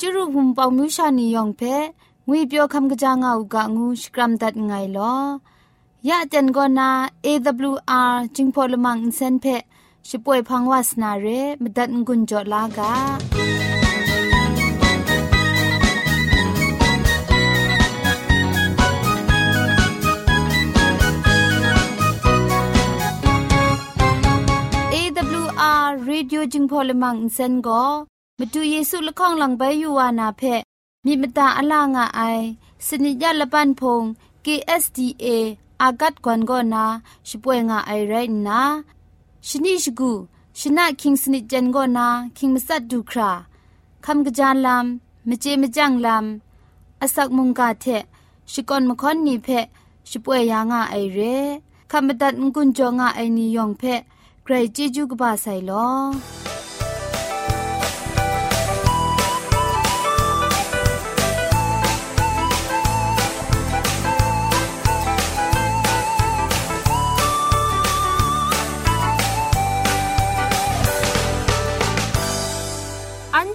จุรุภุมปองมิวชานียองเพงวยเปียวคำกะจางอูกะงูสกรัมดัดไงลอยะจันกอนา AWR จิงพอลมังอินเซนเพช่วยพังวาสนาเรมดัดงุนจอลากา AWR Radio จึงพอลมังอินเซน ก็มาดูเยซูละข้องหลังใบยูวานาเพมีมตาอลางอไอสนิยาละปันพง KSDA อากัดกวนก็นาช่วยงาไอไรนะชนิชกูชนะคิงสนิจันก็นาคิงมัสัดดูคราคำกระจานลำมเจมจังลำอาศักมุงกาเทชิกอนมคอนนีเพช่วยยางาไอเรคำบัดงกุนจงาไอนิยองเพใครจีจูกบาไซลอ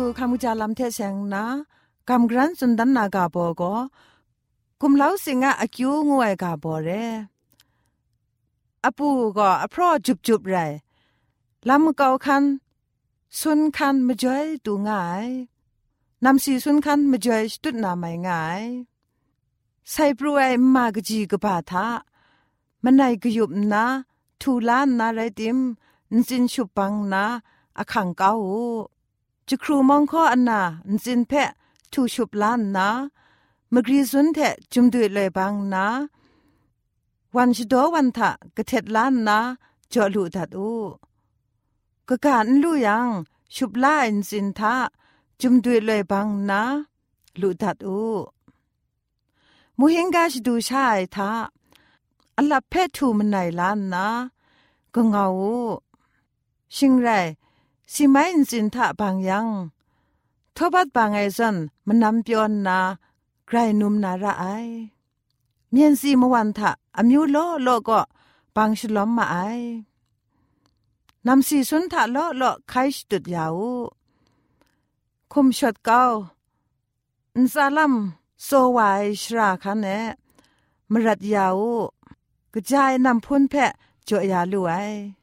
ดูคำจาลำเทเซงนะกำกรันสุนดันนากาโบก็กุมเล้าสิงะอคิวงวยกาโบเรอปูก็อพรอจุบจุบไรลำเกาคันสุนคันมาจอยตูง่ายนำสีสุนคันมาจอยตุดนาไม่ง่ายใส่ปรวยมากจีกบาทามันไหนกยุบนะทูลานนาไรติมนจินชุปังนะอขังเกา จะครูมองข้ออันนานจินเพะทูชุบล้านนะมกรีซุนเทจุมดุยเลยบางนะวันชดวันทะกะเท็ดล้านนะจอลูดัดอูกะการลูยังชุบล้านจินทะจุมดุยเลยบางนะลูดัดอูมูเฮงกาชดูชายทะอัลลับเพทูมันไหนล้านนะก็เงาชิงไร สิไม่อินสินทะบางยังทบัดบางไอซันมันนำเปียนนาไกรนุมนาระไอเมียนสีมวันทะอมิวโลโลก็บางฉลอมมาไอนำสีสุนทะโลโลไคชตุดยาวคุมชดเก้าอินซาลัมโซวายชราคันเนมรัดยาวกระจายนำพ้นแพะจ่อยาลุยช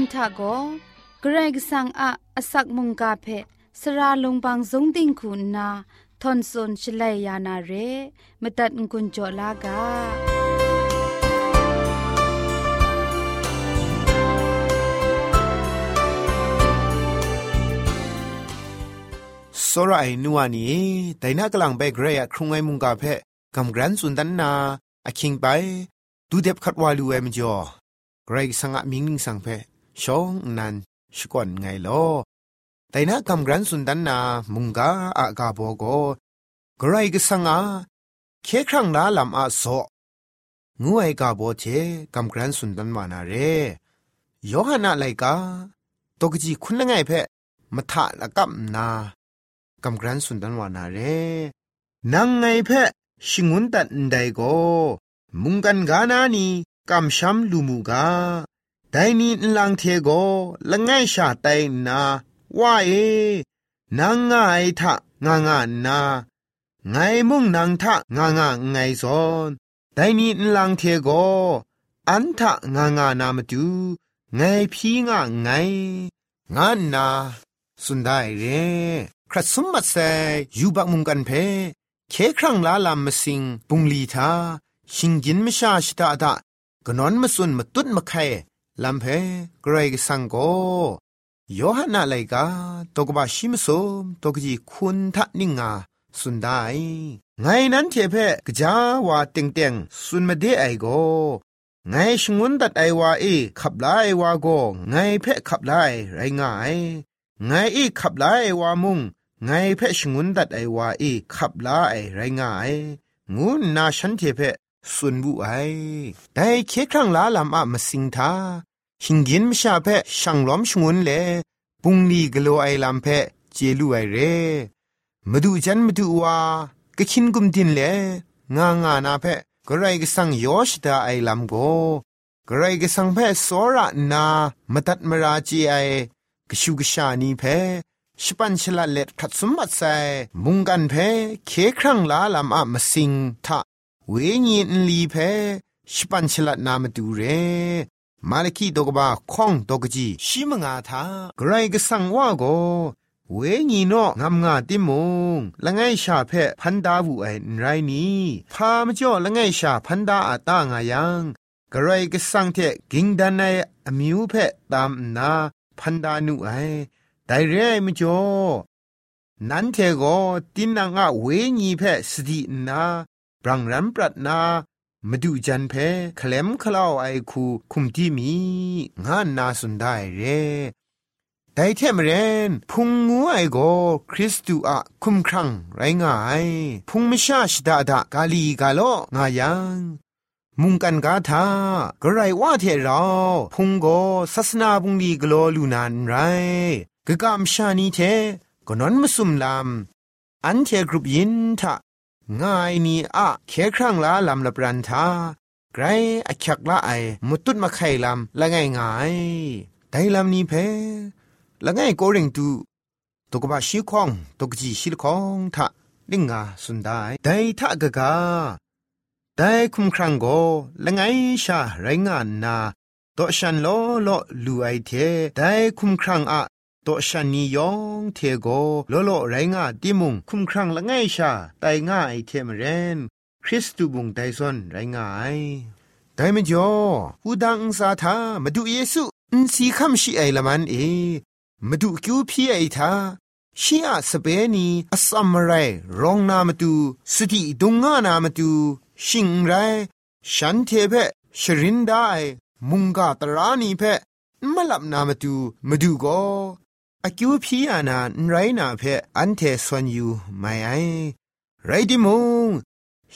นทะโกเกรกสังอะอสักมุงกาเพสระลงบางสงติงคุณนาทอนซนชลัยยานาเรมตัดกุญจลากาစောရအိုင်နူဝနီဒိုင်နာကလန်ဘဲဂရေယခရုံငိုင်မုန်ကဖဲကမ်ဂရန်စွန်ဒန်နာအခင်းပိုင်ဒူဒက်ခတ်ဝါလူဝဲမကျော်ဂရေဆန်ငါမင်းနင်းဆန်ဖဲ ชองนันชก่อนไงลอแต่นักำรันสุนดันนามุงกาอากาโบโกใครก็สังอาเคครั้งละลำอาโซงูไอกาโบเชกำรันสุนดันมานาเรยอหนาไลกาตกจีคุณง่าเพ่มาถะละกับนากำรันสุนดันวานาเรนังไงเพ่ชิงุนตัดไดโกมุงกันกานานีกำช้ำลูมูกา ไดนีนลังเทโกละไงชาไตนาว่าเอนังไงทะงางานาไงมุ่งนังทะงางาไงซอนไดนีนลังเทโกอันทะงางานามตูไงพีงะไงงานนาสุนได้เรครัสมมัดเซยูบักมุงกันเพเคครั้งลาลามมาสิงปุงลีทาชิงกินมชาชิตาดะกนอนมาสุนมาตุดมาไข่ ลำเพเกรกสังโกโยฮันนาไลกาตกบาชิมสมตกจีคุณทันิงาสุนได้ไงนั้นเทเพกจาวาเต็งเต็งสุนมาเดไอโกไงชงวนดัดไอวาเอขับไลวาโกไงเพขับไลไรง่ายไงอีขับไลวามุงไงเพชงวนดัดไอวาเอขับไลไรง่ายงูนาฉันเทเพสุนบุไอแต่เคครั้งลาลำอะมาสิงทา หิงกินมชาเพะช่างล้อมชงวนเลปุงลีกโลไอลำเพะเจลูไอเรมาดูจันมาดูว่ากะคินกุมดินเลงางานาเพะกระไรก็สั่งยอชดาไอลำโกกระไรก็สั่งเพะสอระนามาตัดมราจีไอกชูกชานีเพชิปันชลาเล็ดขัดสมบัติใส่มุงกันเพเคครั้งลาลำอะมาสิงทะเวญีนลีเพชิปันชลานามาดูเร มาลคีดกบาข้องดกจีชิมงาทากระไรก็สังว่าโกเวญีโนงามงาติมงละไงชาเพพันดาวูไอไรนี้พามจ่อละไงชาพันดาอาตางายังกระไรก็สังเทกิงดันในอมิวเพตามนาพันดานุไอไดเรมจ่อนันเทโกตินังอะเวญีเพสตินาบรังรัมปรัตนา มาดูจันเพคลมคลาวไอคูคุมที่มี งานนาสุนได้เรแต่เทมเรนพุงงูไอโกคริสตูอะคุมครังไรงาย พุงไม่ชาชดาดากาลีกาโลงายังมุงกันกาทากระไรว่าเทเราพุงโกศาสนาบุงลีกโลลูนานไรกะกามชานีเทก็นอนมาสุมลามอันเทกรุบยินทะ ง่ายนี่อะเคครั้งละลำละปรันทาไกรอักยักละไอมุตุดมาไข่ลำละง่ายง่ายได้ลำนี้เพละง่ายโกเริงตูตกบะชีคองตกจีชิลคองทะลิงกาสุนได้ได้ทะกะกาได้คุมครั้งโกละง่ายชาไรงานนาตอฉันโลโลลูไอเทได้คุมครั้งอะ ตชันนียองเทโกโลโลไรงาติมุงคุมครังละไงชาไตง่ายเทมเรนคริสตูบุงไดซอนไรงายไดมจ่ออูดังสาทามาดูเยซูอินสีคำชีไอละมันเอมาดูคิวพี่ไอทาชีอาสเปนีอสัมไรรองนามาดูสติดุงงานามาดูชิงไรฉันเทเพชรินได้มุงกาตรานีเพมลับนามาดู อากิวพี่อานาไรนาเพออันเทสวนอยู่ไม่ไอไรดิมง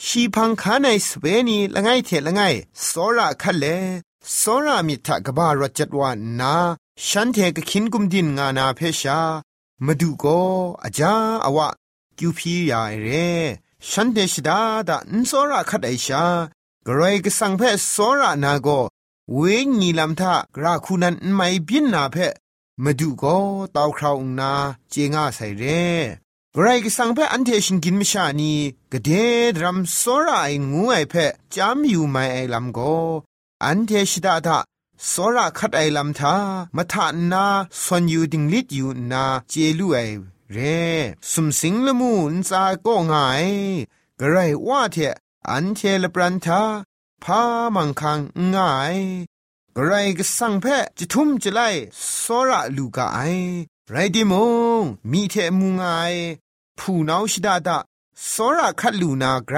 ชีพังคาในสเปนีละไงเทละไงสอระคัลเลสอระมิทะกบารจจวานนาฉันเทกคินกุมดินงานาเพชามาดูก็อาจาอวะกิวพี่ยาเรฉันเดชดาดันสอระคัดไอชากรอยกสังเพสอระนาโกเวงีลำทะราคูนันไม่บินนาเพ มาดูก็ตาวคราวนาเจงาใส่เร่ไรก็สังเพอันเทชินกินมชานีกะเดดรัมโซราไองูไอเพจามอยู่ไม่ไอลำก็อันเทชิดาทาโซราคัดไอลำทามาทานนาสวนอยู่ดิงลิดอยู่นาเจลูไอเร่สมสิงละมูนซาก็ง่ายกระไรว่าเทอันเทละปรันทาพามังคังง่าย ไรก็สั่งแพ้จะทุ่มจะไล่สระลูกาไอไรดิมงมีเทมุงไอผู้นาชิดาดาสระคัดลูนาไกร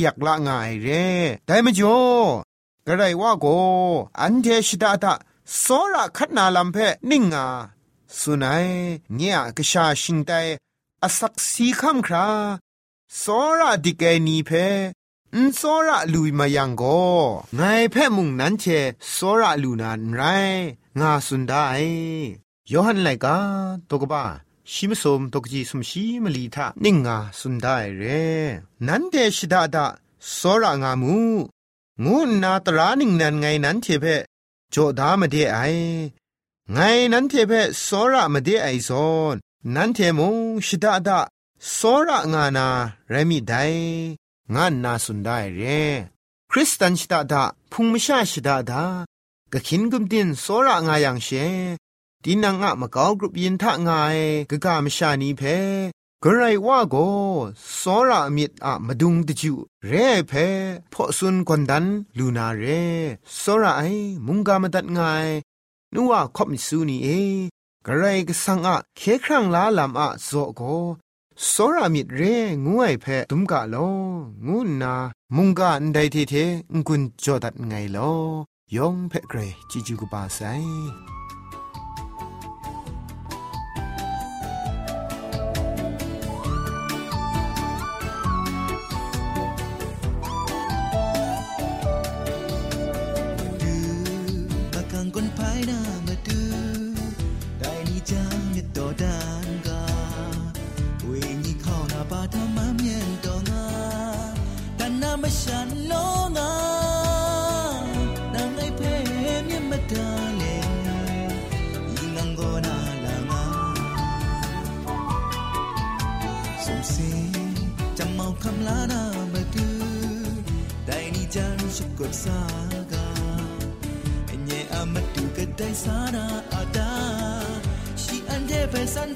อยากละง่ายเร่ได้มจ่อกระไรว่าโกอันเทชิดาดาสระคัดนาลำเพนิ่งาสุนัยเงียกชาชิงไตอสักสีคำคราสระดิเกนีเพ อันโซระลุยมายังก็ไงแพ่มุงนั้นเชโซระลูนานไรงาสุนได้ยอหันไลกาตกบ้าชิมสมตกจีสมชีมลีทานิ่งงาสุนได้เร นั้นเดชดาดาโซระงามู งูนาตรานิ่งนันไงนั้นเทเพโจดามาเดไอ ไงนั้นเทเพโซระมาเดไอซอนนั้นเทมงชิดาดาโซระงานาเรมิได งานนาสุนได้เรคริสตันชิดาดาพุงมชาชิดาดากะขินกุมดินโซระงายังเชดินังอะมะกาวกรุบยินทะงายกะกามชานีเพกระไรว่าโกโซระมิดอะมะดุงตะจูเรเพพอซุนกวนดันลูนาเรโซระไอมุงกามตัดงายนัวคบมิสูนีเอกระไรก็สังอะเคครั้งลาลามอะโซโก စောရာမိရဲငူအိုက်ဖဲဒုံကလောငူနာမုန်ကန်ဒိုင်တီသေးငွန်းကြောဒတ်ငိုင်လောယောင်ဖဲဂရေជីဂျူကပါဆိုင် กะได้สา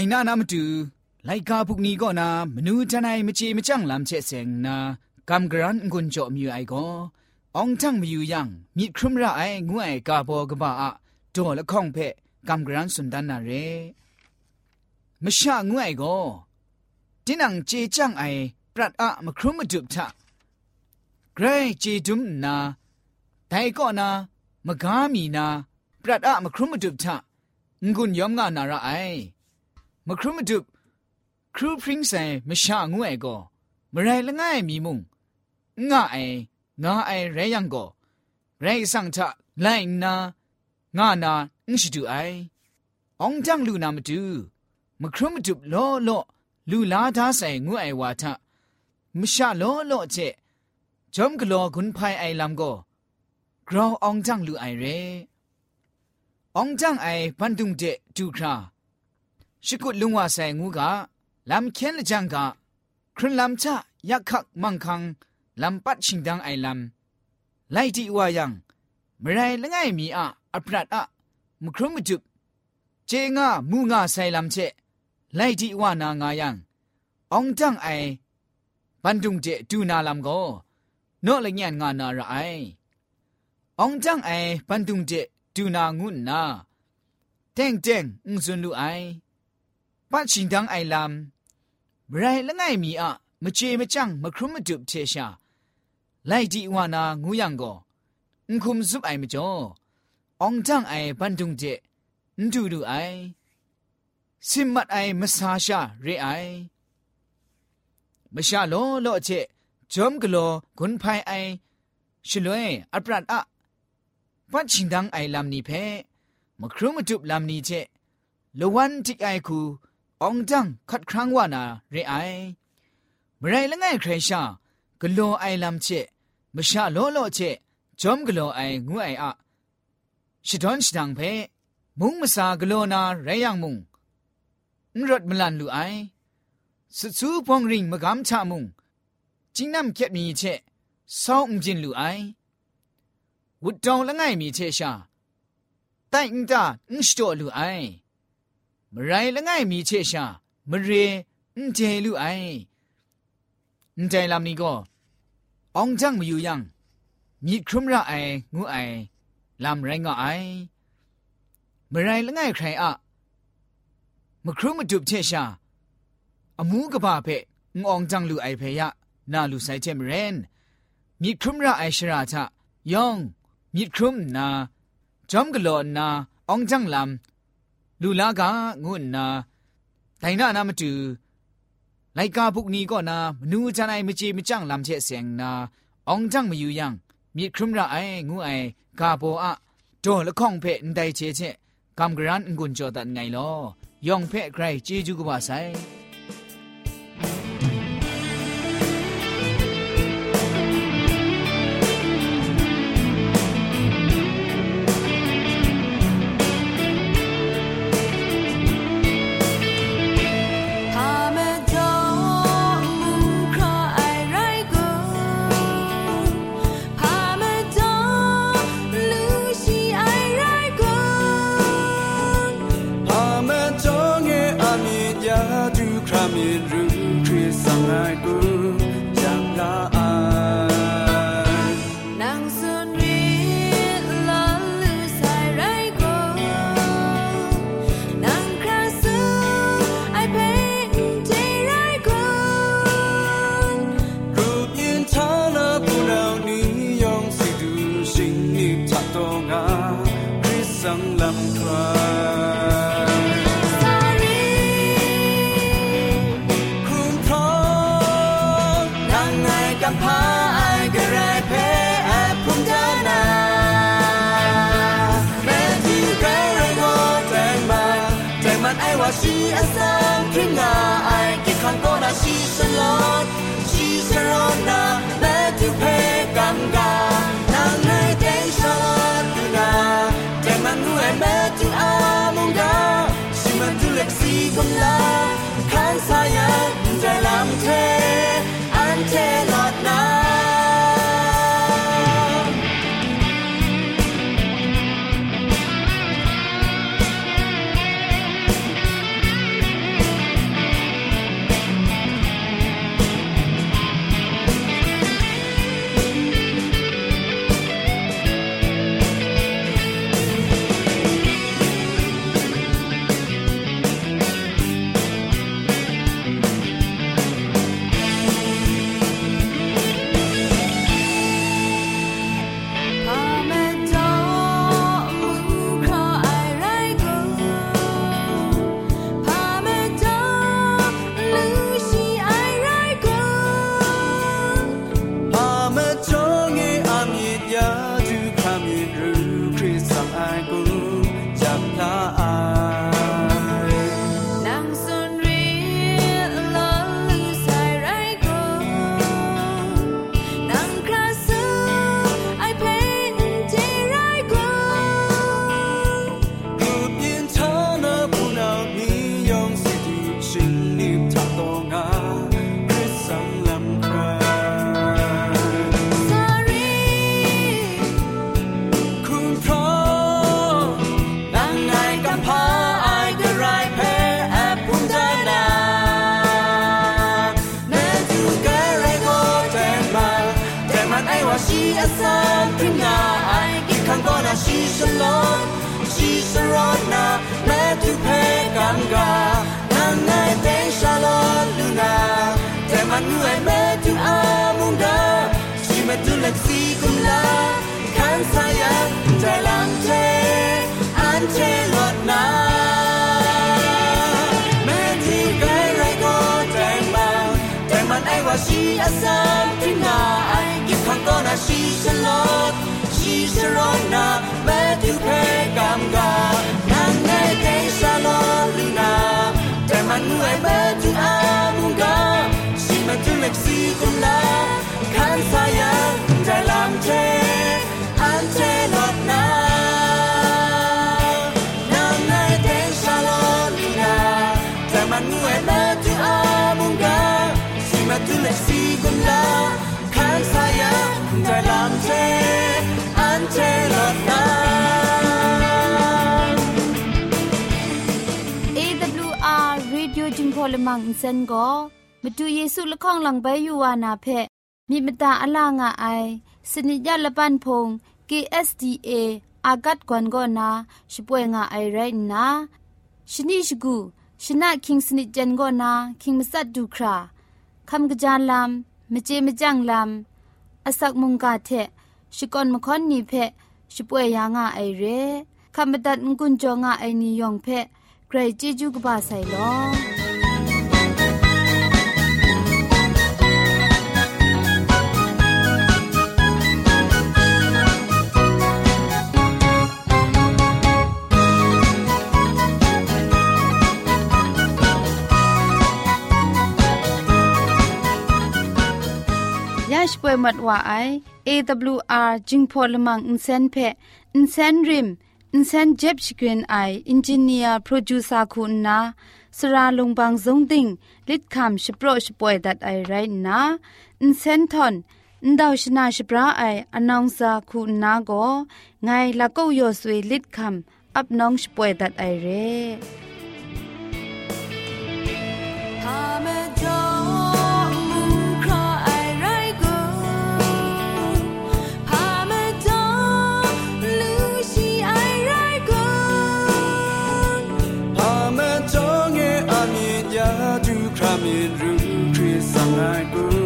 ไทนานามตูไลกาพุกนี้ก็นามนูทนายมจีมจังลำเชเซงนากำกรันกุนจอมีไอก็องทั้งมีอยู่ยังมีครุมระไองวยกาบอกบ้าอะโดละข้องเพะกำกรันสุนดันนาเรมชางวยก็ตินังเจจังไอปรัดอะมครุมมาจุบทะเกรเจดุมนาแต่ก็นามกามีนา ปรัดอะมครุมมาจุบทะงุนยอมงานาระไอ มครุมดุบครูพริ้งใส่มชางวยก็มไรละง่ายมีมุงง่าไองาไอไรยังก็ไรสังทะไลนาง่านาอิชดูไอองจังลูนามาดูมครุมดุบลอลอลูลาทาใส่งวยวาทะมชาลอลอเจจอมกลอกุนภายไอลำก็กราวองจังลูไอเรองจังไอพันตุงเจดูครา ชิกุลุงว่าใส่งูกะลำเค็นละจังกะครุนลำชะยักขักมังคังลำปัดชิงดังไอลำไล่ที่ว่ายังเมื่อไรละไงมีอะอัปรัดอะมุครุมจุบเจงามูงาใส่ลำเชะไล่ที่ว่านางายังองจังไอบันดุงเจดูนาลำก็โนละเงียนงานาระไอองจังไอบันดุงเจดูนางุนนาเต็งเต็งอุซุนลูไอ ปัจฉิงดังไอลำไรละไงมีอะมเจมจังมครุมมดุบเชชาไล่ที่ว่านางูยังก็อุคุมซุบไอมจ่อองจังไอบันดุงเจนดูดูไอสิมัดไอมสาชาเรไอมชาโลโลเจจอมกโลกุนภายไอชลวยอัปรัดอะปัจฉิงดังไอลำนี้เพมครุมจุบลำนี้เจลวันทิกไอคู องจังคัดครั้งว่านาเรไอมไรละไงใครชากโลไอลำเจมชาโลโลเจจอมกโลไองูไออะชิดอนชิดังเพมุงมาสากโลนาไรยังมุงนรถมลันลูไอสุดสูพองริงมากำชามุงจิงน้ำเก็บมีเชซองจินลูไอวุดจองละไงมีเชชาแต่อิงตาอิงสโตลูไอ มไรละไงมีเชชามเรอิงเจลูไออิงใจลำนี้ก็องจังมาอยู่ยังมีครุมระไองูไอลำไรงอไอมไรละไงใครอะมครุมมาจุบเชชาอมูกะบาเพงองจังลูไอเพยะนาลูไซเจมเรนมีครุมระไอชราทะยองมีครุมนาจอมกะโลนาองจังลำ လူလာကငုနာဒိုင်နာနာမတူလိုက်ကာပုကနီကောနာမနူးချနိုင်မချေမကြန့်လမ်ချက်ဆင်နာအောင်ကြန့်မယူယံမြေခရမရအိုင်ငုအိုင်ကာဘောအဒေါ်လခေါင်ဖဲအန်တိုင်ချေချေကမ်ဂရန်ငွန်ကြောတန်ငိုင်လောယောင်ဖဲဂရိုင်ဂျေဂျူကပါဆိုင် night. ล็ก กังกานางไงเตชาลอนลูนาแต่มันเหนื่อยแม้ทุกอามุงดาชีมาตุเล็กซีกุมลาคันสายันใจ ลังเทอันเทลอดนา มังอินเซนก็มาดูเยซูละข้องหลังใบยูวานาเพมีมตาอลางอไอสนิยะละปันพง KSDA อากัดกวนก็นาช่วยงาไอไรนะชนิชกูชนะคิงสนิจันก็นาคิงมัสัดดูคราคำกระจานลำมเจมจังลำอาศักมุงกาเทชิกอนมคอนนีเพช่วยยางาไอเรคำบัดงกุนจงาไอนิยองเพใครจีจูกบาไซลอ dash pwe mat wa ai awr jingpho lamang insen phe insen rim insen jeb chigrin ai engineer producer ku na sra longbang jong ding lit kham shpro shpoe that i right na insen ton ndaw shna shpra ai announcer ku na go ngai lakou yo sui lit kham up nong shpoe that i re Hamad ดูครามีรูคริ